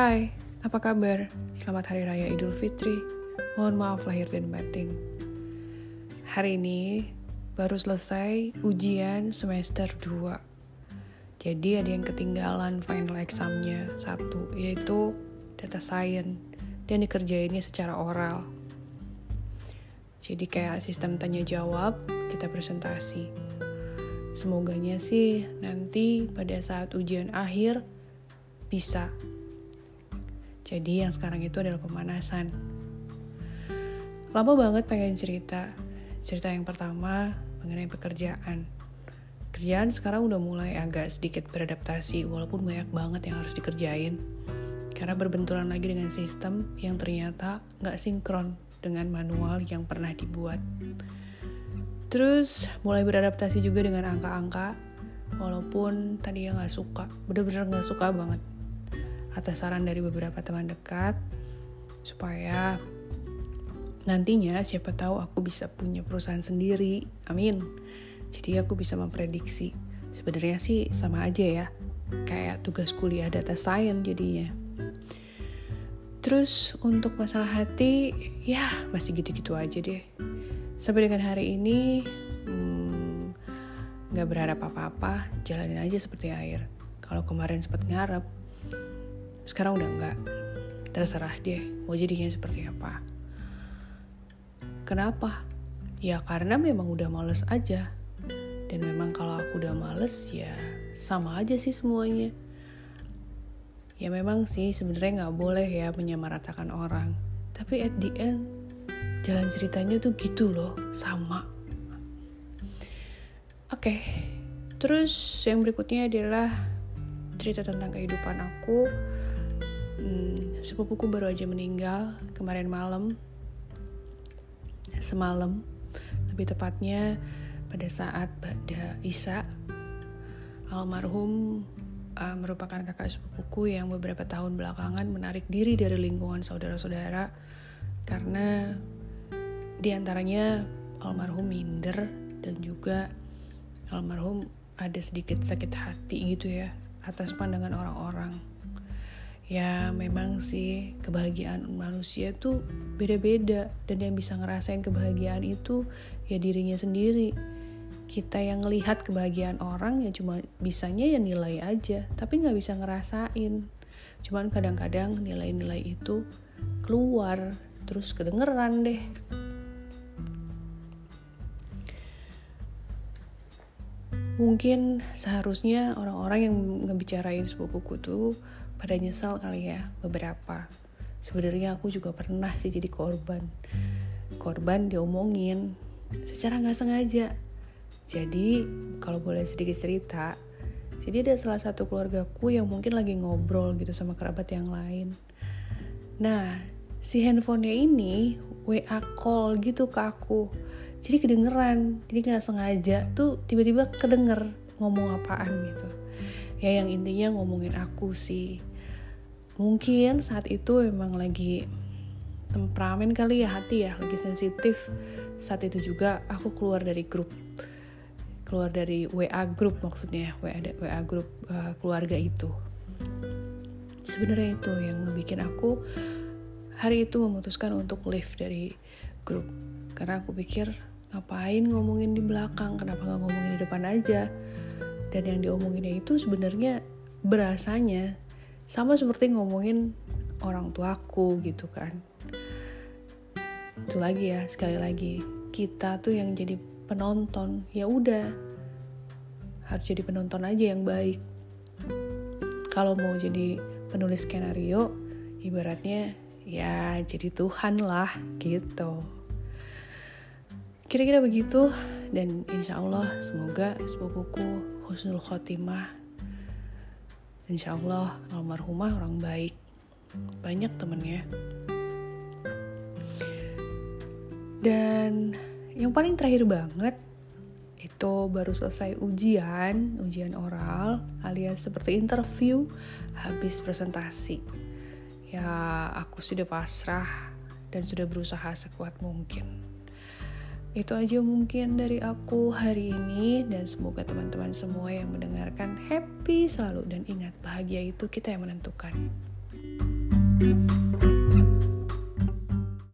Hai, apa kabar? Selamat Hari Raya Idul Fitri. Mohon maaf lahir dan batin. Hari ini baru selesai ujian semester 2. Jadi ada yang ketinggalan final examnya satu, yaitu data science dan dikerjainnya secara oral. Jadi kayak sistem tanya jawab, kita presentasi. Semoganya sih nanti pada saat ujian akhir bisa jadi yang sekarang itu adalah pemanasan. Lama banget pengen cerita. Cerita yang pertama mengenai pekerjaan. Kerjaan sekarang udah mulai agak sedikit beradaptasi walaupun banyak banget yang harus dikerjain. Karena berbenturan lagi dengan sistem yang ternyata nggak sinkron dengan manual yang pernah dibuat. Terus mulai beradaptasi juga dengan angka-angka walaupun tadi ya nggak suka, bener-bener nggak suka banget atas saran dari beberapa teman dekat supaya nantinya siapa tahu aku bisa punya perusahaan sendiri. Amin. Jadi aku bisa memprediksi. Sebenarnya sih sama aja ya. Kayak tugas kuliah data science jadinya. Terus untuk masalah hati, ya masih gitu-gitu aja deh. Sampai dengan hari ini, hmm, nggak hmm, berharap apa-apa, jalanin aja seperti air. Kalau kemarin sempat ngarep, sekarang udah enggak. Terserah deh mau jadinya seperti apa. Kenapa? Ya karena memang udah males aja. Dan memang kalau aku udah males ya sama aja sih semuanya. Ya memang sih sebenarnya nggak boleh ya menyamaratakan orang. Tapi at the end jalan ceritanya tuh gitu loh, sama. Oke, okay. terus yang berikutnya adalah cerita tentang kehidupan aku hmm, sepupuku baru aja meninggal kemarin malam. Semalam lebih tepatnya pada saat pada Isa almarhum uh, merupakan kakak sepupuku yang beberapa tahun belakangan menarik diri dari lingkungan saudara-saudara. Karena di antaranya almarhum minder dan juga almarhum ada sedikit sakit hati gitu ya atas pandangan orang-orang ya memang sih kebahagiaan manusia tuh beda-beda. Dan yang bisa ngerasain kebahagiaan itu ya dirinya sendiri. Kita yang ngelihat kebahagiaan orang ya cuma bisanya ya nilai aja. Tapi nggak bisa ngerasain. Cuman kadang-kadang nilai-nilai itu keluar. Terus kedengeran deh mungkin seharusnya orang-orang yang ngebicarain sepupuku tuh pada nyesal kali ya beberapa. Sebenarnya aku juga pernah sih jadi korban. Korban diomongin secara nggak sengaja. Jadi kalau boleh sedikit cerita jadi ada salah satu keluargaku yang mungkin lagi ngobrol gitu sama kerabat yang lain. Nah si handphonenya ini WA call gitu ke aku jadi kedengeran jadi nggak sengaja tuh tiba-tiba kedenger ngomong apaan gitu. Ya yang intinya ngomongin aku sih. Mungkin saat itu emang lagi temperamen kali ya hati ya lagi sensitif. Saat itu juga aku keluar dari grup keluar dari WA grup maksudnya WA WA grup uh, keluarga itu. Sebenarnya itu yang ngebikin aku hari itu memutuskan untuk leave dari grup. Karena aku pikir ngapain ngomongin di belakang? Kenapa nggak ngomongin di depan aja? Dan yang diomonginnya itu sebenarnya berasanya sama seperti ngomongin orang tuaku gitu kan. Itu lagi ya sekali lagi. Kita tuh yang jadi penonton. Ya udah harus jadi penonton aja yang baik. Kalau mau jadi penulis skenario ibaratnya ya jadi Tuhan lah gitu kira-kira begitu dan insya Allah semoga sepupuku husnul khotimah insya Allah almarhumah orang baik. Banyak temennya. Dan yang paling terakhir banget itu baru selesai ujian ujian oral alias seperti interview habis presentasi. Ya aku sudah pasrah dan sudah berusaha sekuat mungkin itu aja mungkin dari aku hari ini dan semoga teman-teman semua yang mendengarkan happy selalu dan ingat bahagia itu kita yang menentukan. thank you